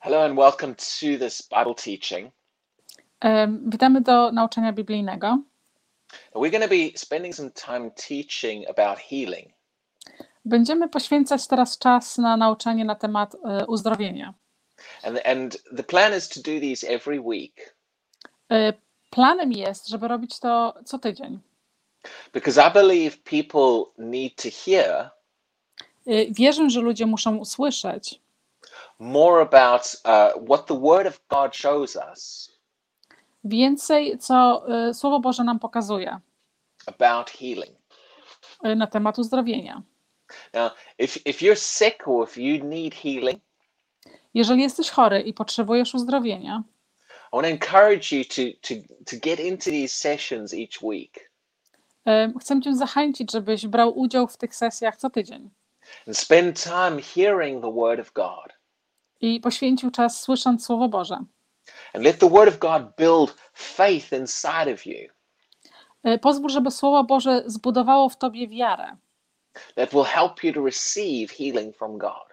Hello and welcome to this Bible teaching. Witamy do nauczania biblijnego. We're going to be spending some time teaching about healing. Będziemy poświęcać teraz czas na nauczanie na temat e, uzdrowienia. And, and the plan is to do these every week E, Planem jest, żeby robić to co tydzień. because I believe people need to hear E, Wierzę, że ludzie muszą usłyszeć more about uh, what the Word of God shows us więcej, co e, Słowo Boże nam pokazuje about healing. e, na temat uzdrowienia. Now, if, if you're sick or if you need healing, Jeżeli jesteś chory i potrzebujesz uzdrowienia, I want to encourage you to, to, to get into these sessions each week e, chcę Cię zachęcić, żebyś brał udział w tych sesjach co tydzień and spend time hearing the Word of God. I poświęcił czas słysząc Słowo Boże. And let the Word of God build faith inside of you E, Pozwól, żeby Słowo Boże zbudowało w Tobie wiarę. that will help you to receive healing from God.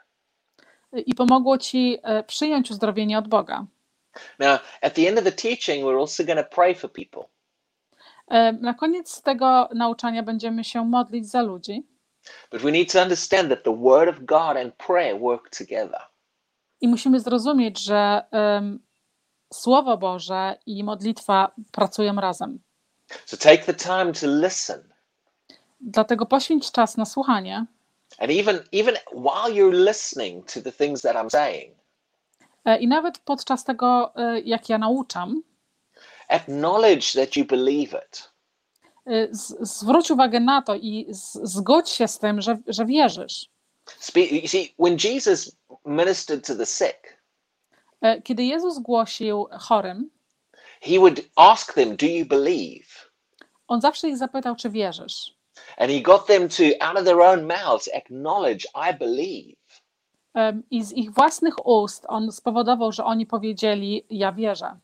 i pomogło ci e, przyjąć uzdrowienie od Boga. Now, at the end of the teaching, we're also going to pray for people. E, Na koniec tego nauczania będziemy się modlić za ludzi But we need to understand that the Word of God and prayer work together. I musimy zrozumieć, że em, Słowo Boże i modlitwa pracują razem. So take the time to listen. Dlatego poświęć czas na słuchanie And even, even while you're listening to the things that I'm saying, E, i nawet podczas tego, e, jak ja nauczam, acknowledge that you believe it. e, z- zwróć uwagę na to i z- zgodź się z tym, że, że wierzysz. You see, when Jesus ministered to the sick, E, Kiedy Jezus głosił chorym, he would ask them, Do you believe? on zawsze ich zapytał, czy wierzysz. And he got them to, out of their own mouths, acknowledge, I believe. I z ich własnych ust on spowodował, że oni powiedzieli: Ja wierzę.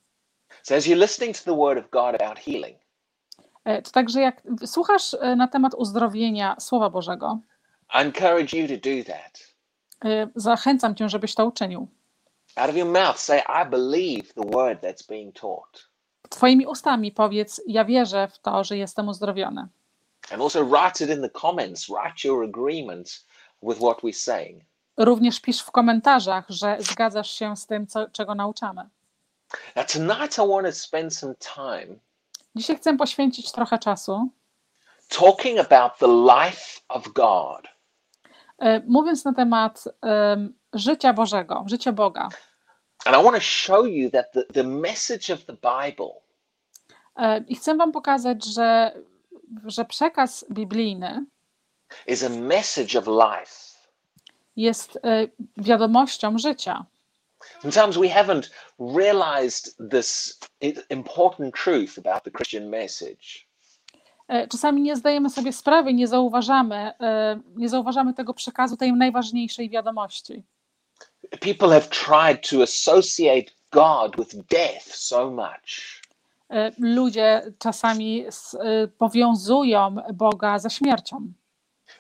So as you're listening to the Word of God about healing, E, To także, jak słuchasz e, na temat uzdrowienia Słowa Bożego, I encourage you to do that. e, zachęcam cię, żebyś to uczynił. Out of your mouth, say, I believe the word that's being taught. Twoimi ustami powiedz: Ja wierzę w to, że jestem uzdrowiony. And also write it in the comments, write your agreement with what we're saying. Również pisz w komentarzach, że zgadzasz się z tym, co, czego nauczamy. Now, tonight I want to spend some time Dzisiaj chcę poświęcić trochę czasu, talking about the life of God. E, mówiąc na temat em, życia Bożego, życia Boga. And I want to show you that the, the message of the Bible E, I chcę Wam pokazać, że, że przekaz biblijny is a message of life. jest e, wiadomością życia. Sometimes we haven't realized this important truth about the Christian message. E, Czasami nie zdajemy sobie sprawy, nie zauważamy, e, nie zauważamy tego przekazu, tej najważniejszej wiadomości. People have tried to associate God with death so much. E, Ludzie czasami powiązują Boga ze śmiercią,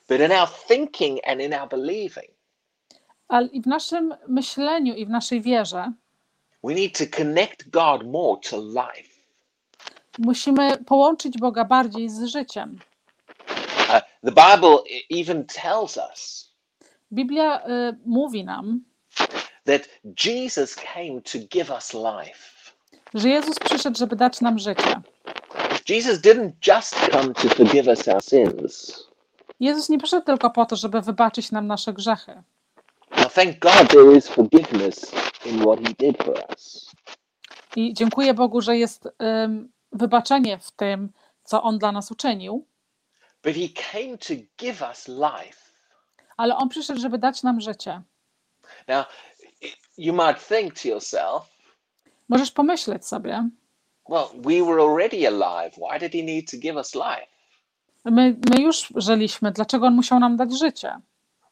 But in our thinking and in our believing, ale i w naszym myśleniu i w naszej wierze we need to connect God more to life. Musimy połączyć Boga bardziej z życiem. Uh, the Bible e- even tells us Biblia e, mówi nam, that Jesus came to give us life. że Jezus przyszedł, żeby dać nam życie. Jesus didn't just come to forgive us our sins. Jezus nie przyszedł tylko po to, żeby wybaczyć nam nasze grzechy. Now, thank God there is forgiveness in what He did for us. I dziękuję Bogu, że jest em, wybaczenie w tym, co On dla nas uczynił, But He came to give us life. ale On przyszedł, żeby dać nam życie. Now, you might think to yourself, Możesz pomyśleć sobie, well, we were already alive. Why did He need to give us life? my, my już żyliśmy, dlaczego On musiał nam dać życie?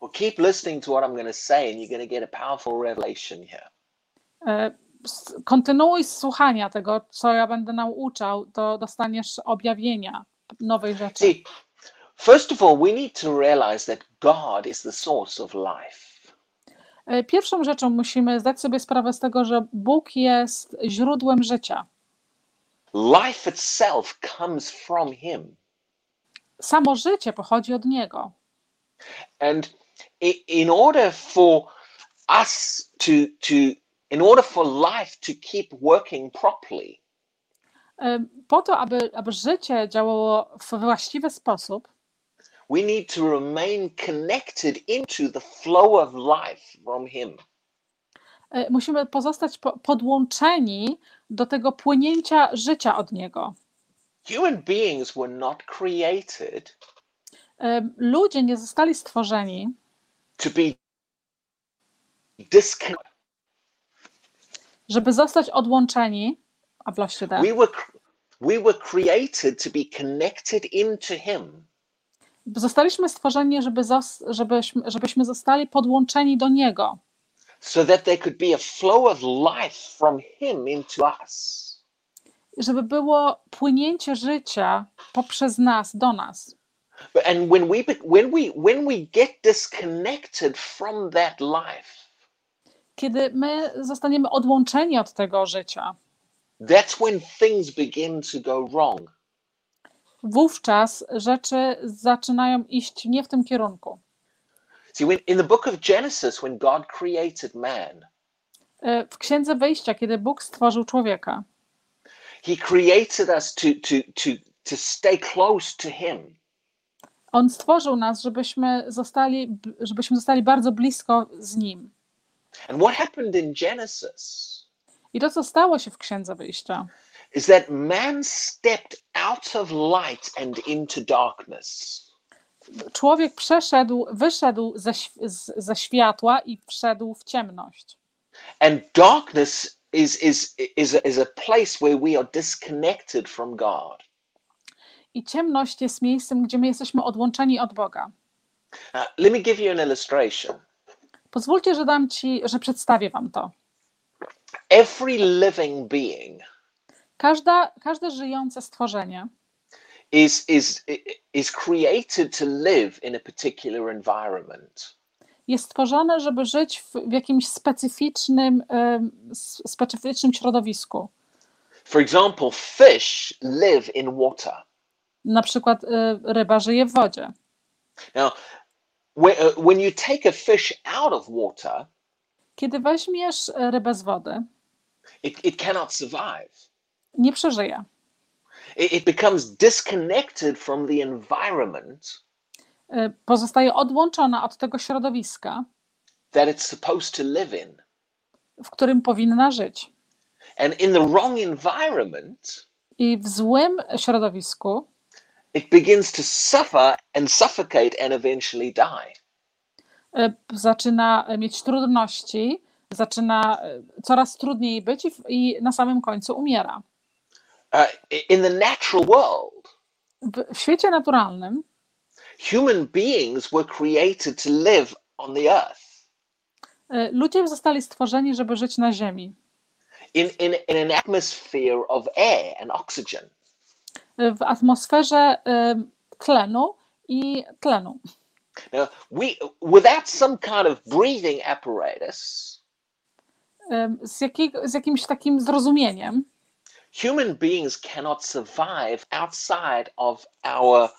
Well, keep listening to what I'm going to say, and you're going to get a powerful revelation here. E, Kontynuuj słuchania tego, co ja będę nauczał, to dostaniesz objawienia nowej rzeczy. See, first of all, we need to realize that God is the source of life. E, Pierwszą rzeczą musimy zdać sobie sprawę z tego, że Bóg jest źródłem życia. Life itself comes from Him. Samo życie pochodzi od Niego. And in order for us to, to in order for life to keep working properly, E, Po to, aby, aby życie działało w właściwy sposób, we need to remain connected into the flow of life from Him. e, musimy pozostać po- podłączeni do tego płynięcia życia od Niego. Human beings were not created E, Ludzie nie zostali stworzeni, to be disconnected. Żeby zostać odłączeni, a wloście D, We were we were created to be connected into Him. Zostaliśmy stworzeni, żeby zos- żebyśmy, żebyśmy zostali podłączeni do Niego, so that there could be a flow of life from him into us. żeby było płynięcie życia poprzez nas, do nas. And when we when we when we get disconnected from that life, Kiedy my zostaniemy odłączeni od tego życia, that's when things begin to go wrong. wówczas rzeczy zaczynają iść nie w tym kierunku. See, when in the book of Genesis, when God created man, E, W Księdze Wyjścia, kiedy Bóg stworzył człowieka, He created us to to to to stay close to Him. On stworzył nas, żebyśmy zostali, żebyśmy zostali bardzo blisko z Nim. And what happened in Genesis I to, co stało się w Księdze Wyjścia, is that man stepped out of light and into darkness. człowiek przeszedł, wyszedł ze, z- ze światła i wszedł w ciemność. And darkness is is is a, is a place where we are disconnected from God. I ciemność jest miejscem, gdzie my jesteśmy odłączeni od Boga. Uh, let me give you an illustration. Pozwólcie, że dam ci, że przedstawię wam to. Every living being Każda, każde żyjące stworzenie is is is created to live in a particular environment. jest stworzone, żeby żyć w, w jakimś specyficznym, em, s- specyficznym środowisku. For example, fish live in water. Na przykład y, ryba żyje w wodzie. Now, when, uh, when you take a fish out of water, Kiedy weźmiesz e, rybę z wody, it, it cannot survive. nie przeżyje. It, it becomes disconnected from the environment Y, Pozostaje odłączona od tego środowiska, that it's supposed to live in. w którym powinna żyć. And in the wrong environment, I w złym środowisku it begins to suffer and suffocate and eventually die. y, zaczyna mieć trudności, zaczyna y, coraz trudniej być i, i na samym końcu umiera. Uh, in the natural world, W, w świecie naturalnym human beings were created to live on the earth ludzie zostali stworzeni, żeby żyć na Ziemi, in, in, in an atmosphere of air and oxygen. W atmosferze y, tlenu i tlenu. Now, we, without some kind of breathing apparatus, Y, Z, jakiego, z jakimś takim zrozumieniem, human beings cannot survive outside of our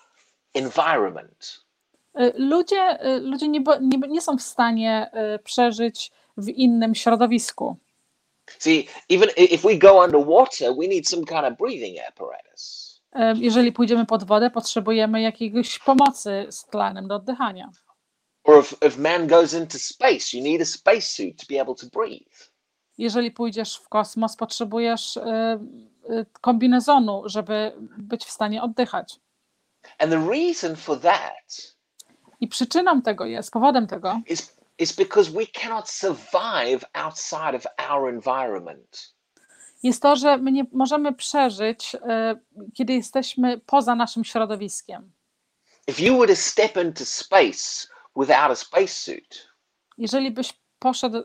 environment. Y, Ludzie, ludzie nie, nie, nie są w stanie przeżyć w innym środowisku. See, even if we go underwater, we need some kind of breathing apparatus. Y, Jeżeli pójdziemy pod wodę, potrzebujemy jakiejś pomocy z tlenem do oddychania. Or if, if man goes into space, you need a spacesuit to be able to breathe. Jeżeli pójdziesz w kosmos, potrzebujesz y, y, kombinezonu, żeby być w stanie oddychać. And the reason for that I przyczyną tego jest, powodem tego is, is because we cannot survive outside of our environment. Jest to, że my nie możemy przeżyć, y, kiedy jesteśmy poza naszym środowiskiem. If you were to step into space without a spacesuit, Jeżeli byś poszedł y,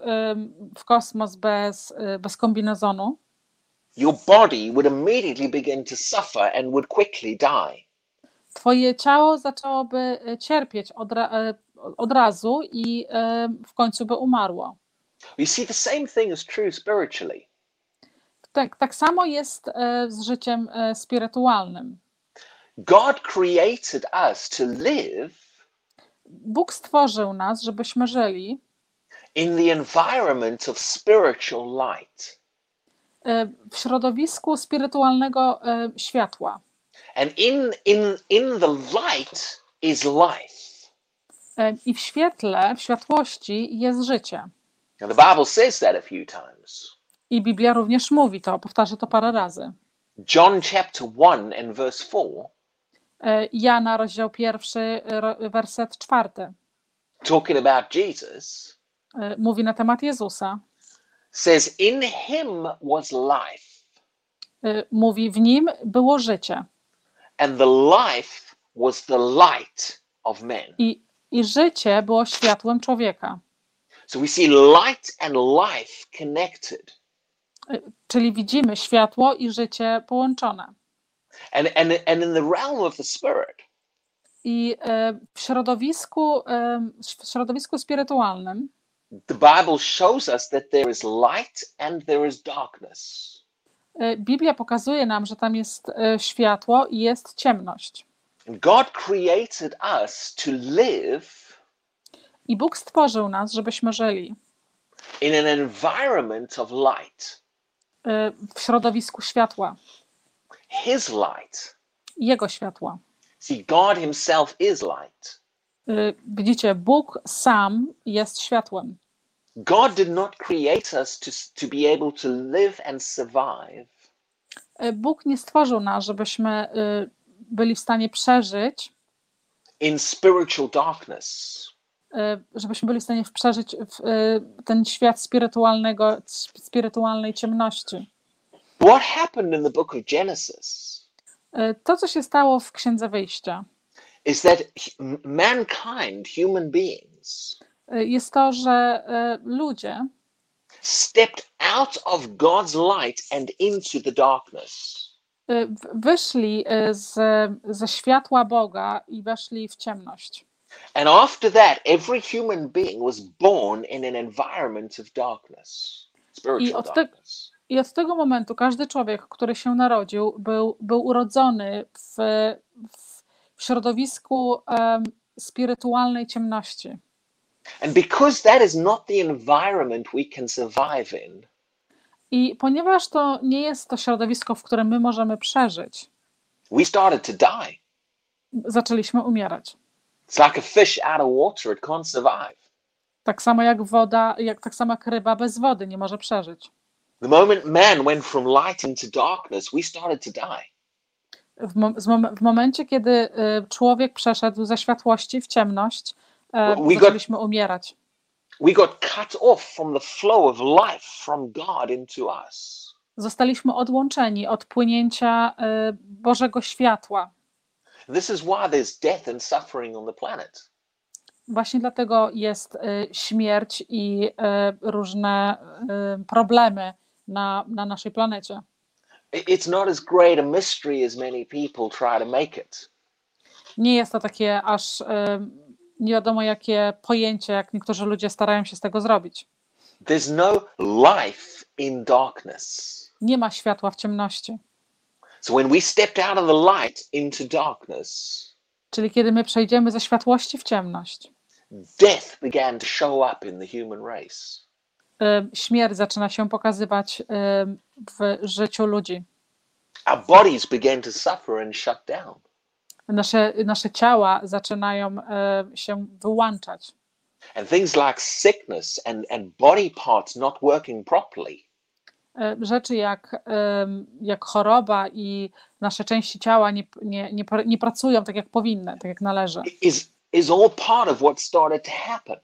w kosmos bez, y, bez kombinezonu, your body would immediately begin to suffer and would quickly die. twoje ciało zaczęłoby cierpieć od, od razu i w końcu by umarło. You see, the same thing is true spiritually. Tak, tak samo jest e, z życiem e, spirytualnym. God created us to live Bóg stworzył nas, żebyśmy żyli in the environment of spiritual light. e, w środowisku spirytualnego światła. And in, in, in the light is life. I w świetle, w światłości jest życie. Now, the Bible says that a few times. I Biblia również mówi to, powtarza to parę razy. John chapter 1 and verse 4 E, Jana, rozdział pierwszy, werset czwarty, talking about Jesus, e, mówi na temat Jezusa. says, In him was life, E, Mówi, w nim było życie. and the life was the light of men. I, I życie było światłem człowieka. So we see light and life connected. Czyli widzimy światło i życie połączone. And, and, and in the realm of the spirit, I e, w środowisku, e, w środowisku spirytualnym the Bible shows us that there is light and there is darkness. e, Biblia pokazuje nam, że tam jest światło i jest ciemność. God created us to live I Bóg stworzył nas, żebyśmy żyli in an environment of light, w środowisku światła, His light. Jego światła. See, God Himself is light. E, Widzicie, Bóg sam jest światłem. God did not create us to, to be able to live and survive E, Bóg nie stworzył nas, żebyśmy byli w stanie przeżyć, in spiritual darkness. E, żebyśmy byli w stanie przeżyć w, e, ten świat spirytualnego, spirytualnej ciemności. What happened in the book of Genesis E, To, co się stało w Księdze Wyjścia, is that mankind, human beings, jest to, że ludzie stepped out of God's light and into the darkness. wyszli z, ze światła Boga i weszli w ciemność. And after that, every human being was born in an environment of darkness, spiritual od te- darkness. I od tego momentu każdy człowiek, który się narodził, był, był urodzony w, w, środowisku em, spirytualnej ciemności. And because that is not the environment we can survive in, I ponieważ to nie jest to środowisko, w którym my możemy przeżyć, we started to die. zaczęliśmy umierać. It's like a fish out of water, it can't survive. Tak samo jak woda, jak tak samo jak ryba bez wody nie może przeżyć. The moment man went from light into darkness, we started to die. W, mom- w momencie, kiedy y, człowiek przeszedł ze światłości w ciemność, e, We got- zaczęliśmy umierać. We got cut off from the flow of life from God into us. Zostaliśmy odłączeni od płynięcia y, Bożego światła. This is why there's death and suffering on the planet. Właśnie dlatego jest y, śmierć i y, różne y, problemy na, na naszej planecie. It's not as great a mystery as many people try to make it. Nie jest to takie aż nie wiadomo jakie pojęcie, jak niektórzy ludzie starają się z tego zrobić. There's no life in darkness. Nie ma światła w ciemności. So when we stepped out of the light into darkness, Czyli kiedy my przejdziemy ze światłości w ciemność, death began to show up in the human race. śmierć zaczyna się pokazywać w życiu ludzi. Our bodies began to suffer and shut down. Nasze, nasze ciała zaczynają się wyłączać. And things like sickness and, and body parts not working properly Rzeczy jak, jak choroba i nasze części ciała nie, nie, nie, nie pracują tak, jak powinny, tak jak należy. is, is all part of what started to happen.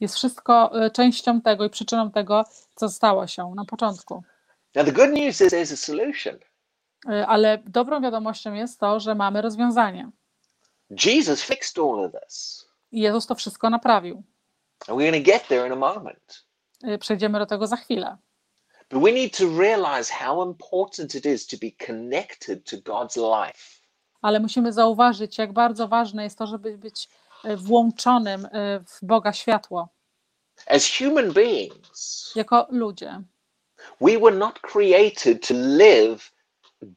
Jest wszystko y, częścią tego i przyczyną tego, co stało się na początku. Now, the good news is there's a solution. Y, Ale dobrą wiadomością jest to, że mamy rozwiązanie. Jesus fixed all of this. I Jezus to wszystko naprawił. And we're going to get there in a moment. Przejdziemy do tego za chwilę. But we need to realize how important it is to be connected to God's life. Ale musimy zauważyć, jak bardzo ważne jest to, żeby być y, włączonym y, w Boga światło. As human beings, jako ludzie. we were not created to live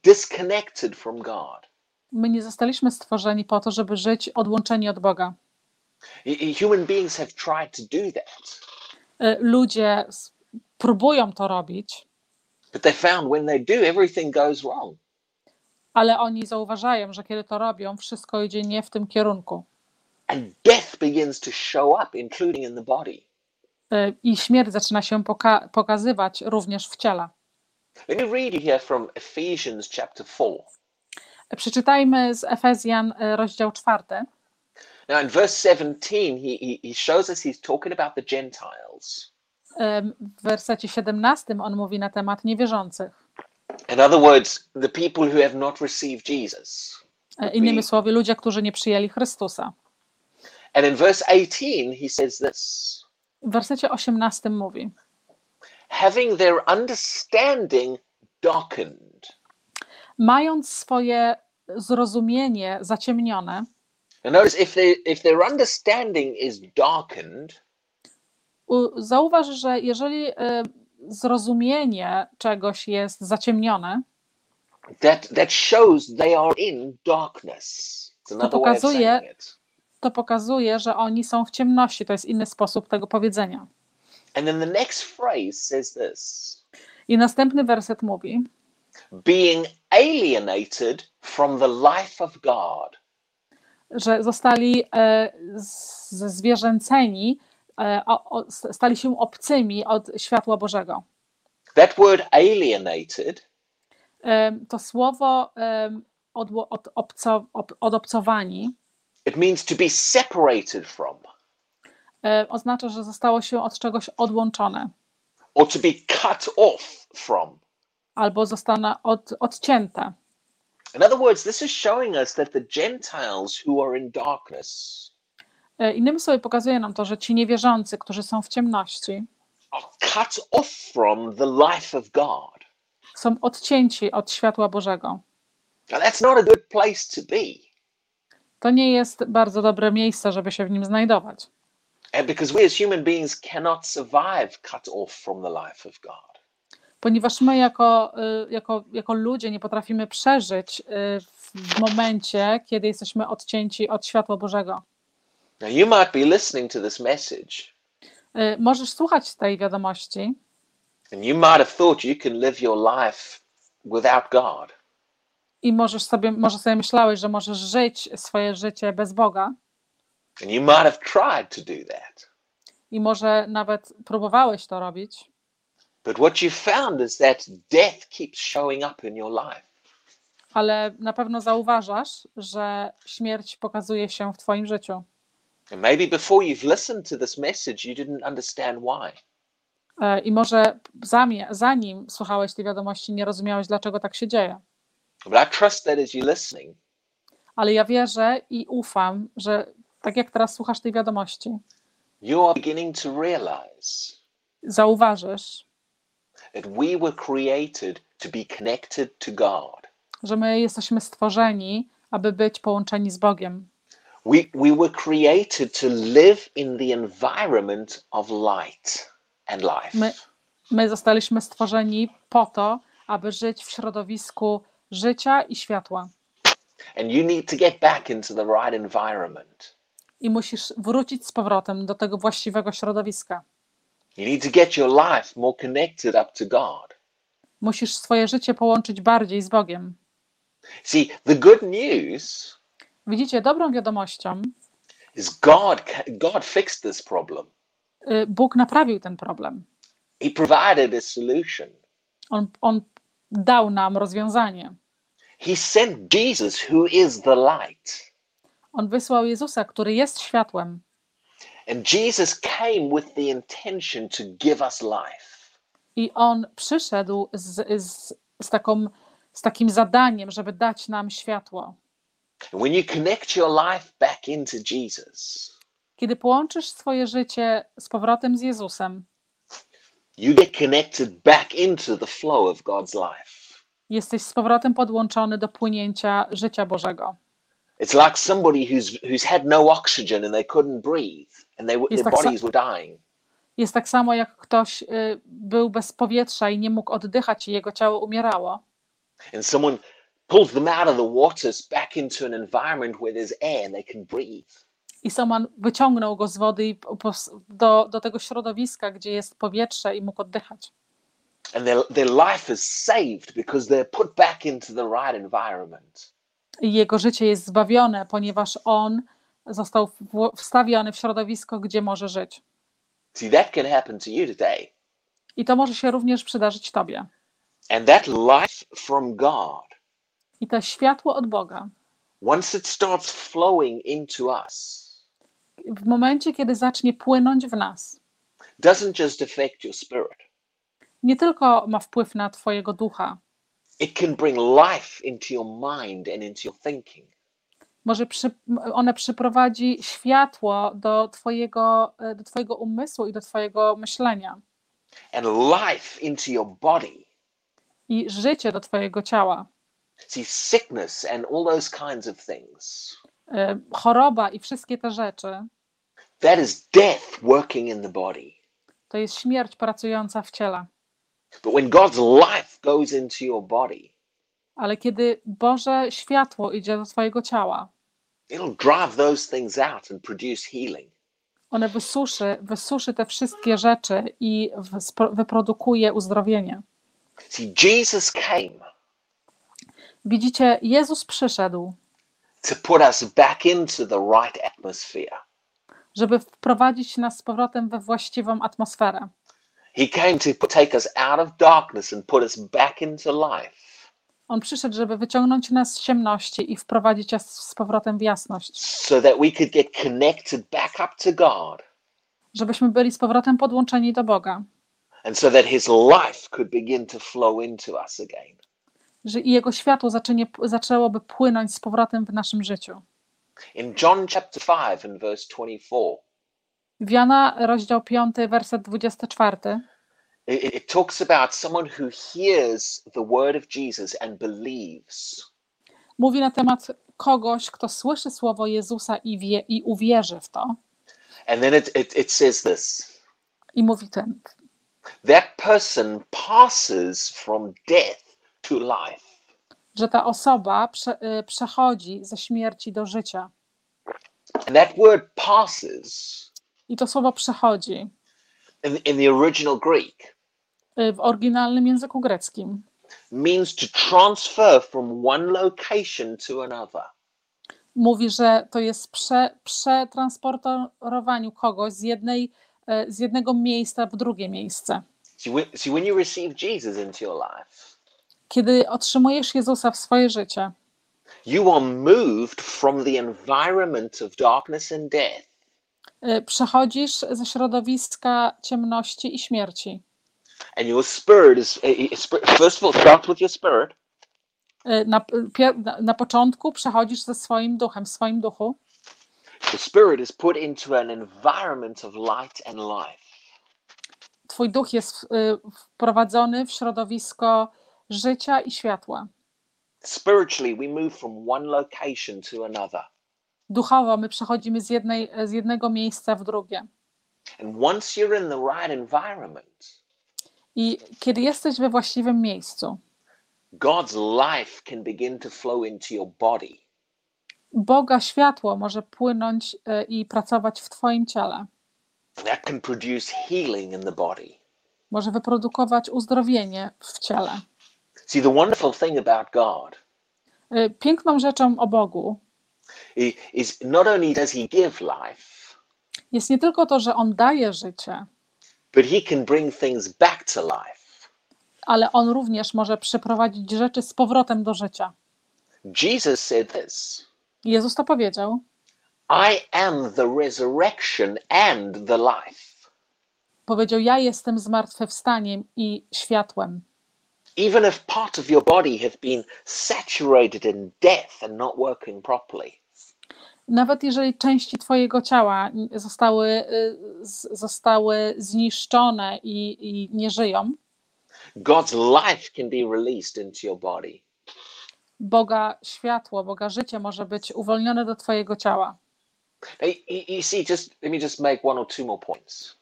disconnected from God. My nie zostaliśmy stworzeni po to, żeby żyć odłączeni od Boga. Human beings have tried to do that, Y, Ludzie próbują to robić, but they found when they do, everything goes wrong. ale oni zauważają, że kiedy to robią, wszystko idzie nie w tym kierunku. And death begins to show up, including in the body. Y, I śmierć zaczyna się poka- pokazywać również w ciele. Let me read you here from Ephesians chapter 4. Przeczytajmy z Efezjan y, rozdział czwarty. Now, in verse 17, he, he, he shows us he's talking about the Gentiles. W wersecie 17 on mówi na temat niewierzących. In other words, the people who have not received Jesus. Y, Innymi słowy, ludzie, którzy nie przyjęli Chrystusa. And in verse 18, he says this W wersecie 18 mówi: having their understanding darkened. Mając swoje zrozumienie zaciemnione, And notice if, they, if their understanding is darkened, zauważ, że jeżeli y, zrozumienie czegoś jest zaciemnione, that, that shows they are in darkness. Of pokazuje- to pokazuje, że oni są w ciemności. To jest inny sposób tego powiedzenia. And then the next phrase says this I następny werset mówi: being alienated from the life of God. że zostali e, zwierzęceni, stali się obcymi od światła Bożego. That word alienated E, To słowo e, odło- od, obco, ob, odobcowani It means to be separated from e, oznacza, że zostało się od czegoś odłączone or to be cut off from. albo zostaną od, odcięte. In other words, this is showing us that the Gentiles who are in darkness E, Innymi słowy, pokazuje nam to, że ci niewierzący, którzy są w ciemności, są odcięci od światła Bożego. To nie jest bardzo dobre miejsce, żeby się w nim znajdować, and because we as human beings cannot survive cut off from the life of God. ponieważ my jako, y, jako, jako ludzie nie potrafimy przeżyć y, w momencie, kiedy jesteśmy odcięci od światła Bożego. Now, you might be listening to this message Y, Możesz słuchać tej wiadomości and you might have thought you can live your life without God. i możesz sobie, może sobie myślałeś, że możesz żyć swoje życie bez Boga And you might have tried to do that. i może nawet próbowałeś to robić, But what you found is that death keeps showing up in your life. ale na pewno zauważasz, że śmierć pokazuje się w Twoim życiu. And maybe before you've listened to this message, you didn't understand why. E, I może zamie- zanim słuchałeś tej wiadomości, nie rozumiałeś, dlaczego tak się dzieje. But I trust that as you're listening, Ale ja wierzę i ufam, że tak jak teraz słuchasz tej wiadomości, you are beginning to realize zauważysz, that we were created to be connected to God. że my jesteśmy stworzeni, aby być połączeni z Bogiem. We, we were created to live in the environment of light and life. My, my zostaliśmy stworzeni po to, aby żyć w środowisku życia i światła. And you need to get back into the right environment. I musisz wrócić z powrotem do tego właściwego środowiska. You need to get your life more connected up to God. Musisz swoje życie połączyć bardziej z Bogiem. See, the good news Widzicie, dobrą wiadomością, is God God fixed this problem. y, Bóg naprawił ten problem. He provided a solution. On, on dał nam rozwiązanie. He sent Jesus who is the light. On wysłał Jezusa, który jest światłem. And Jesus came with the intention to give us life. I on przyszedł z, z, z, taką, z takim zadaniem, żeby dać nam światło. Kiedy połączysz swoje życie z powrotem z Jezusem, you get connected back into the flow of God's life. jesteś z powrotem podłączony do płynięcia życia Bożego. It's like somebody who's who's had no oxygen and they couldn't breathe and they, Jest their tak bodies were dying. Jest tak samo, jak ktoś y, był bez powietrza i nie mógł oddychać i jego ciało umierało. And someone pulls them out of the waters back into an environment where there's air and they can breathe. I Soman wyciągnął go z wody do, do tego środowiska, gdzie jest powietrze i mógł oddychać. And their, their life is saved because they're put back into the right environment. I jego życie jest zbawione, ponieważ on został wstawiony w środowisko, gdzie może żyć. See, that can happen to you today. I to może się również przydarzyć Tobie. And that life from God, I to światło od Boga, once it starts flowing into us, w momencie, kiedy zacznie płynąć w nas, doesn't just affect your spirit, nie tylko ma wpływ na Twojego ducha, it can bring life into your mind and into your thinking. może przy, one przyprowadzi światło do twojego, e, do twojego umysłu i do Twojego myślenia and life into your body. i życie do Twojego ciała. See, sickness and all those kinds of things. E, Choroba i wszystkie te rzeczy That is death working in the body. to jest śmierć pracująca w ciele. But when God's life goes into your body, Ale kiedy Boże światło idzie do Twojego ciała, it'll drive those things out and produce healing. one wysuszy, wysuszy te wszystkie rzeczy i wyprodukuje uzdrowienie. See, Jesus came Widzicie, Jezus przyszedł, to put us back into the right atmosphere. żeby wprowadzić nas z powrotem we właściwą atmosferę. He came to put, take us out of darkness and put us back into life. On przyszedł, żeby wyciągnąć nas z ciemności i wprowadzić nas z powrotem w jasność, so that we could get connected back up to God żebyśmy byli z powrotem podłączeni do Boga, and so that his life could begin to flow into us again. Że i Jego światło zaczęnie, zaczęłoby płynąć z powrotem w naszym życiu. In John chapter 5 and verse 24, W Jana, rozdział 5, werset 24, it, it talks about someone who hears the word of Jesus and believes. mówi na temat kogoś, kto słyszy słowo Jezusa i, wie, i uwierzy w to. And then it, it, it says this I mówi ten, that person passes from death to life. że ta osoba prze, y, przechodzi ze śmierci do życia. And that word passes I to słowo przechodzi in, in the original Greek y, w oryginalnym języku greckim. means to transfer from one location to another. Mówi, że to jest prze, przetransportowaniu kogoś z, jednej, y, z jednego miejsca w drugie miejsce. See when, see, when you receive Jesus into your life, Kiedy otrzymujesz Jezusa w swoje życie, you are moved from the environment of darkness and death. Y, przechodzisz ze środowiska ciemności i śmierci. and your spirit is uh, sp- first of all starts with your spirit. Y, na, na początku przechodzisz ze swoim duchem, w swoim duchu, the spirit is put into an environment of light and life. Twój duch jest y, wprowadzony w środowisko życia i światła. spiritually we move from one location to another Duchowo my przechodzimy z, jednej, z jednego miejsca w drugie. and once you're in the right environment I kiedy jesteś we właściwym miejscu, god's life can begin to flow into your body Boga światło może płynąć y, i pracować w Twoim ciele. that can produce healing in the body Może wyprodukować uzdrowienie w ciele. See the wonderful thing about god Y, Piękną rzeczą o Bogu is not only does he give life jest nie tylko to, że On daje życie, but he can bring things back to life ale On również może przyprowadzić rzeczy z powrotem do życia. Jesus said this Jezus to powiedział. I am the resurrection and the life. Powiedział: Ja jestem zmartwychwstaniem i światłem. Even if part of your body has been saturated in death and not working properly, Nawet jeżeli części Twojego ciała zostały, y, zostały zniszczone i, i nie żyją, God's life can be released into your body. Boga światło, Boga życie może być uwolnione do Twojego ciała. You, you see, just let me just make one or two more points.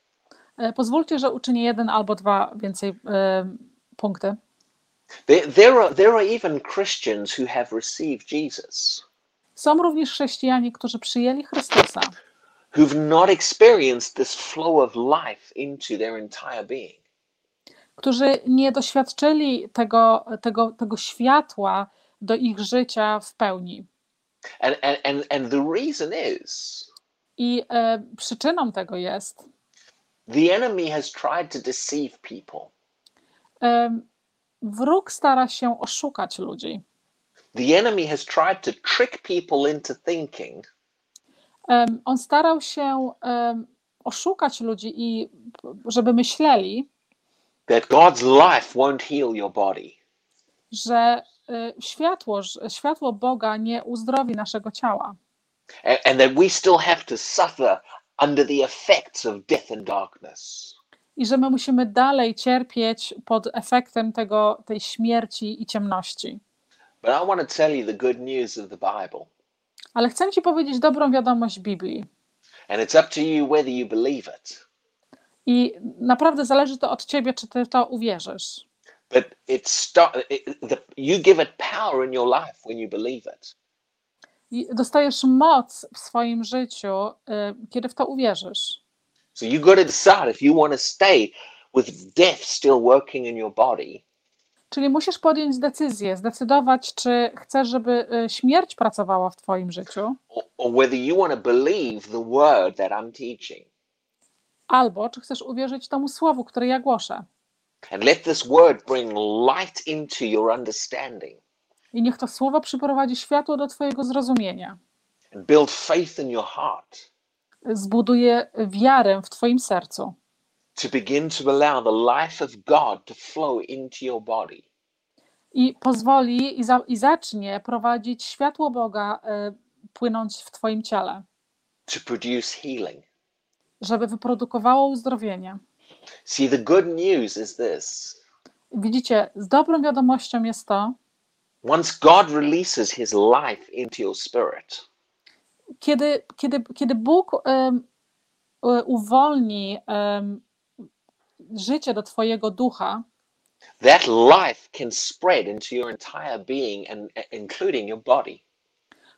E, Pozwólcie, że uczynię jeden albo dwa więcej e, punkty. There, there, are, there are even Christians who have received Jesus, Są również chrześcijanie, którzy przyjęli Chrystusa, who've not experienced this flow of life into their entire being. którzy nie doświadczyli tego, tego, tego światła do ich życia w pełni. And, and, and, and the reason is I e, przyczyną tego jest, the enemy has tried to deceive people. Wróg stara się oszukać ludzi. The enemy has tried to trick people into thinking Em, On starał się em, oszukać ludzi i żeby myśleli, that God's life won't heal your body. że e, światło, światło Boga nie uzdrowi naszego ciała and, and that we still have to suffer under the effects of death and darkness. I że my musimy dalej cierpieć pod efektem tego, tej śmierci i ciemności. Ale chcę Ci powiedzieć dobrą wiadomość Biblii. And it's up to you whether you believe it. I naprawdę zależy to od Ciebie, czy Ty w to uwierzysz. But it start, you give it power in your life when you believe it. I dostajesz moc w swoim życiu, y, kiedy w to uwierzysz. So you got to decide if you want to stay with death still working in your body, Czyli musisz podjąć decyzję, zdecydować, czy chcesz, żeby y, śmierć pracowała w Twoim życiu, or, or whether you want to believe the word that I'm teaching. albo czy chcesz uwierzyć temu słowu, które ja głoszę. And let this word bring light into your understanding I niech to słowo przyprowadzi światło do Twojego zrozumienia. and build faith in your heart. Zbuduje wiarę w Twoim sercu. to begin to allow the life of God to flow into your body. I pozwoli i, za, i zacznie prowadzić światło Boga y, płynąć w Twoim ciele, to produce healing. żeby wyprodukowało uzdrowienie. See, the good news is this Widzicie, z dobrą wiadomością jest to, once God releases his life into your spirit, kiedy, kiedy, kiedy Bóg e, uwolni życie do Twojego ducha, that life can spread into your entire being, and including your body.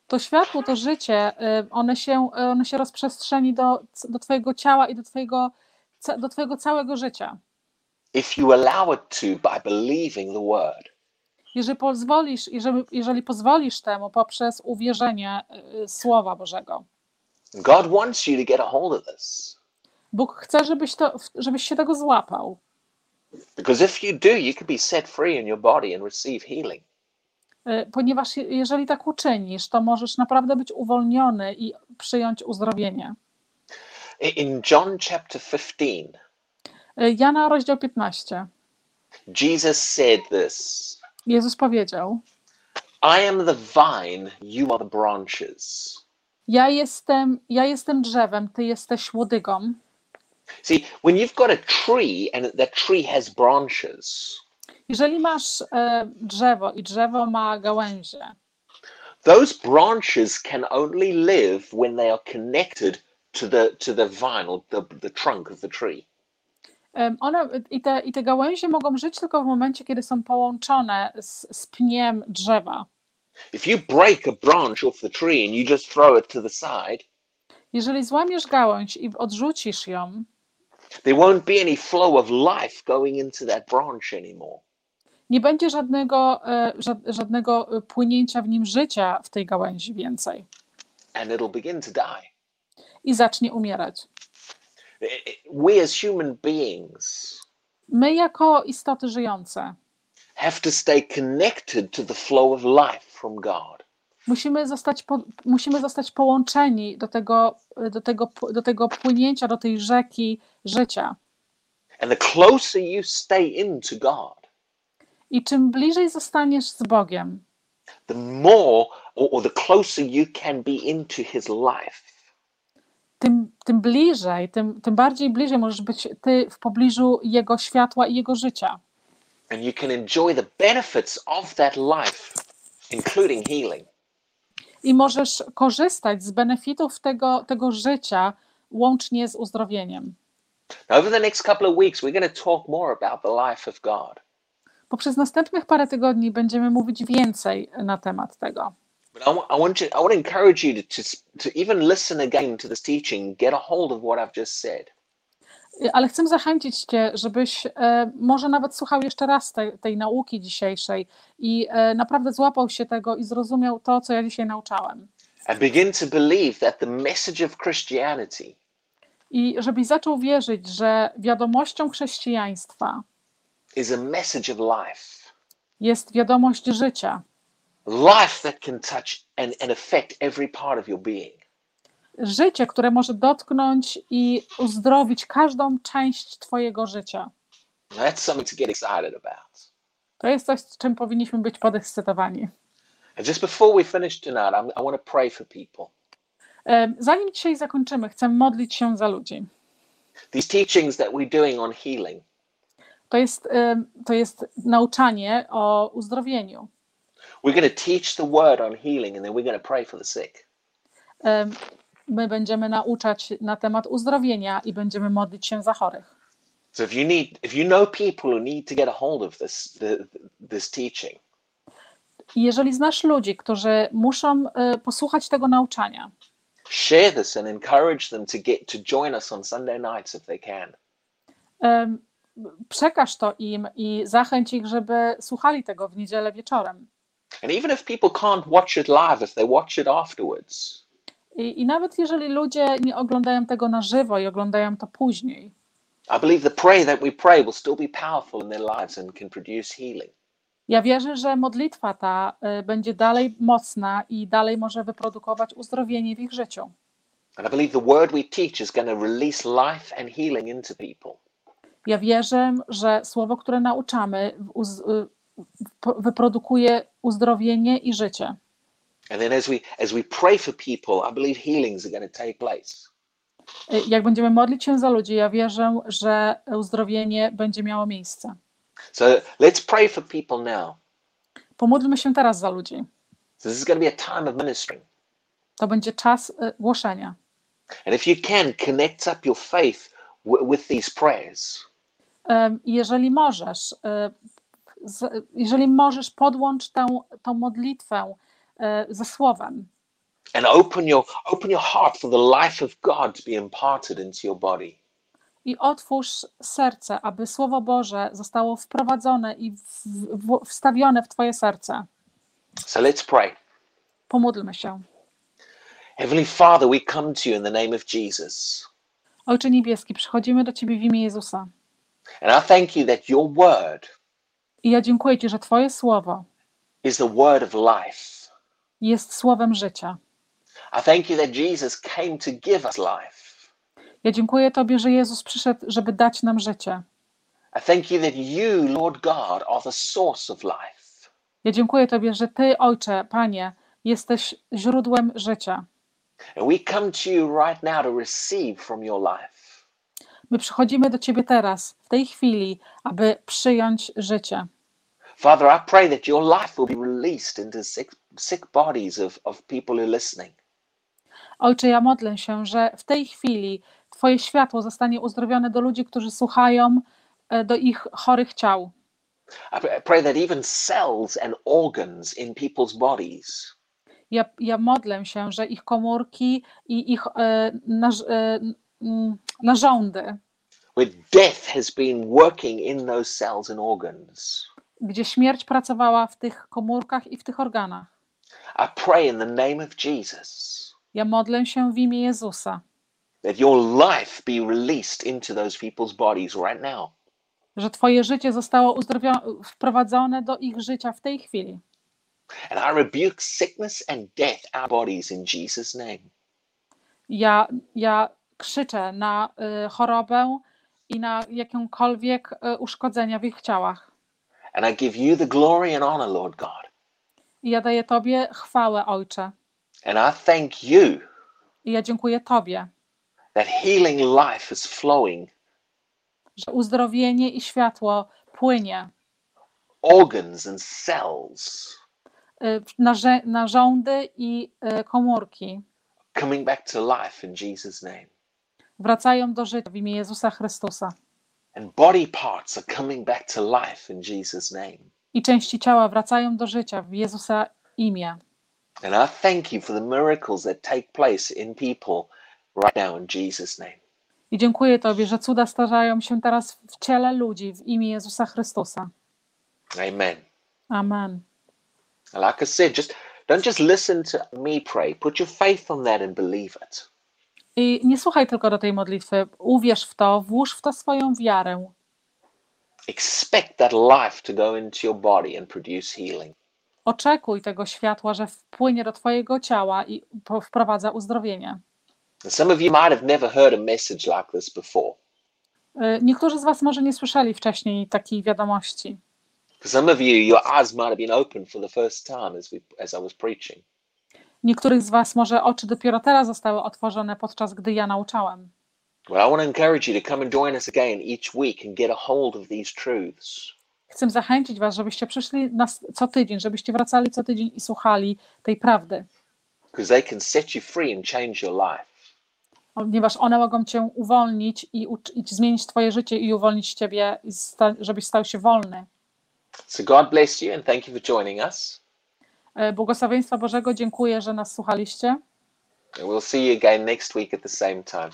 to światło, to życie, em, one się, one się rozprzestrzeni do, do Twojego ciała i do Twojego, do twojego całego życia. If you allow it to by believing the word. Jeżeli pozwolisz, jeżeli, jeżeli pozwolisz temu poprzez uwierzenie y, Słowa Bożego. God wants you to get a hold of this. Bóg chce, żebyś, to, żebyś się tego złapał. Because if you do, you can be set free in your body and receive healing. Y, Ponieważ je- jeżeli tak uczynisz, to możesz naprawdę być uwolniony i przyjąć uzdrowienie. In John chapter 15, Y, Jana, rozdział 15. Jesus said this Jezus powiedział: I am the vine, you are the branches. Ja jestem, ja jestem drzewem, ty jesteś łodygą. See, when you've got a tree and that tree has branches, Jeżeli masz e, drzewo i drzewo ma gałęzie, those branches can only live when they are connected to the to the vine or the, the trunk of the tree. One i te, i te gałęzie mogą żyć tylko w momencie, kiedy są połączone z, z pniem drzewa. If you break a branch off the tree and you just throw it to the side, Jeżeli złamiesz gałąź i odrzucisz ją, there won't be any flow of life going into that branch anymore. nie będzie żadnego, e, ża- żadnego e, płynięcia w nim życia w tej gałęzi więcej And it'll begin to die. i zacznie umierać. We as human beings My, jako istoty żyjące, have to stay connected to the flow of life from God. musimy zostać, po, musimy zostać połączeni do tego, do, tego, do tego płynięcia, do tej rzeki życia. And the closer you stay into God, I czym bliżej zostaniesz z Bogiem, the more or, or the closer you can be into his life. Tym, tym bliżej, tym, tym bardziej bliżej możesz być ty w pobliżu Jego światła i Jego życia. And you can enjoy the benefits of that life, including healing. I możesz korzystać z benefitów tego, tego życia łącznie z uzdrowieniem. Now, over the next couple of weeks, we're going to talk more about the life of God. Bo przez następnych parę tygodni będziemy mówić więcej na temat tego. But I I want you, I want to encourage you to, to, to even listen again to this teaching, get a hold of what I've just said. Ale chcę zachęcić Cię, żebyś e, może nawet słuchał jeszcze raz tej, tej nauki dzisiejszej i e, naprawdę złapał się tego i zrozumiał to, co ja dzisiaj nauczałem. and begin to believe that the message of Christianity I żebyś zaczął wierzyć, że wiadomością chrześcijaństwa is a message of life. jest wiadomość życia. Life that can touch and, and affect every part of your being. Życie, które może dotknąć i uzdrowić każdą część Twojego życia. That's something to get excited about. To jest coś, z czym powinniśmy być podekscytowani. And just before we finish tonight, I'm, I want to pray for people. Zanim dzisiaj zakończymy, chcę modlić się za ludzi. These teachings that we're doing on healing, To jest, to jest nauczanie o uzdrowieniu. We're going to teach the word on healing and then we're going to pray for the sick. My będziemy nauczać na temat uzdrowienia i będziemy modlić się za chorych. So if you need, if you know people who need to get a hold of this, the, this teaching, jeżeli znasz ludzi, którzy muszą e, posłuchać tego nauczania, share this and encourage them to get to join us on Sunday nights if they can. przekaż to im i zachęć ich, żeby słuchali tego w niedzielę wieczorem. And even if people can't watch it live, if they watch it afterwards, I, I nawet jeżeli ludzie nie oglądają tego na żywo i oglądają to później, I believe the prayer that we pray will still be powerful in their lives and can produce healing. ja wierzę, że modlitwa ta e, będzie dalej mocna i dalej może wyprodukować uzdrowienie w ich życiu. And I believe the word we teach is going to release life and healing into people. Ja wierzę, że słowo, które nauczamy, y, wyprodukuje uzdrowienie i życie. And then as we as we pray for people, I believe healings are going to take place. Y, Jak będziemy modlić się za ludzi, ja wierzę, że uzdrowienie będzie miało miejsce. So let's pray for people now. Pomódlmy się teraz za ludzi. So this is going to be a time of ministering. To będzie czas y, głoszenia. And if you can, connect up your faith with these prayers. Jeżeli możesz, y, z- jeżeli możesz, podłącz tę, tę modlitwę y, ze słowem And open your open your heart for the life of God to be imparted into your body. i otwórz serce, aby Słowo Boże zostało wprowadzone i w, w, wstawione w Twoje serce. So let's pray. Pomódlmy się. Heavenly Father, we come to you in the name of Jesus. Ojcze Niebieski, przychodzimy do Ciebie w imię Jezusa. And I thank you that your word I ja dziękuję Ci, że Twoje słowo is the word of life. jest słowem życia. I thank you that Jesus came to give us life. Ja dziękuję Tobie, że Jezus przyszedł, żeby dać nam życie. I thank you that you, Lord God, are the source of life. Ja dziękuję Tobie, że Ty, Ojcze, Panie, jesteś źródłem życia. And we come to you right now to receive from your life. My przychodzimy do Ciebie teraz, w tej chwili, aby przyjąć życie. Father, I pray that your life will be released into sick, sick bodies of, of people who are listening. Ojcze, ja modlę się, że w tej chwili Twoje światło zostanie uzdrowione do ludzi, którzy słuchają, e, do ich chorych ciał. I pr- I pray that even cells and organs in people's bodies Ja, ja modlę się, że ich komórki i ich e, narz, e, mm, narządy, where death has been working in those cells and organs. Gdzie śmierć pracowała w tych komórkach i w tych organach. I pray in the name of Jesus Ja modlę się w imię Jezusa, that your life be released into those people's bodies right now. że Twoje życie zostało wprowadzone do ich życia w tej chwili. And I rebuke sickness and death our bodies in Jesus' name. Ja, ja krzyczę na y, chorobę i na jakąkolwiek y, uszkodzenia w ich ciałach. And I give you the glory and honor, Lord God. I ja daję Tobie chwałę, Ojcze. And I thank you I ja dziękuję Tobie, that healing life is flowing, że uzdrowienie i światło płynie organs and cells y, narze- narządy i y, komórki coming back to life in Jesus' name. wracają do życia w imię Jezusa Chrystusa. And body parts are coming back to life in Jesus' name. I części ciała wracają do życia w Jezusa imię. And I thank you for the miracles that take place in people right now in Jesus' name. I dziękuję Tobie, że cuda starzają się teraz w ciele ludzi w imię Jezusa Chrystusa. Amen. Amen. Like I said, just don't just listen to me pray. Put your faith on that and believe it. I nie słuchaj tylko do tej modlitwy. Uwierz w to, włóż w to swoją wiarę. Expect that life to go into your body and produce healing. Oczekuj tego światła, że wpłynie do Twojego ciała i wprowadza uzdrowienie. Some of you might have never heard a message like this before. Y, Niektórzy z Was może nie słyszeli wcześniej takiej wiadomości. Some of you, your eyes might have been opened for the first time as we as I was preaching. Niektórych z Was może oczy dopiero teraz zostały otworzone, podczas gdy ja nauczałem. Chcę zachęcić Was, żebyście przyszli na, co tydzień, żebyście wracali co tydzień i słuchali tej prawdy, ponieważ one mogą Cię uwolnić i, i zmienić Twoje życie i uwolnić Ciebie, żebyś stał się wolny. So God bless you and thank you for joining us. E, Błogosławieństwa Bożego, dziękuję, że nas słuchaliście And we'll see you again next week at the same time.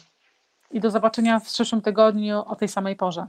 i do zobaczenia w przyszłym tygodniu o tej samej porze.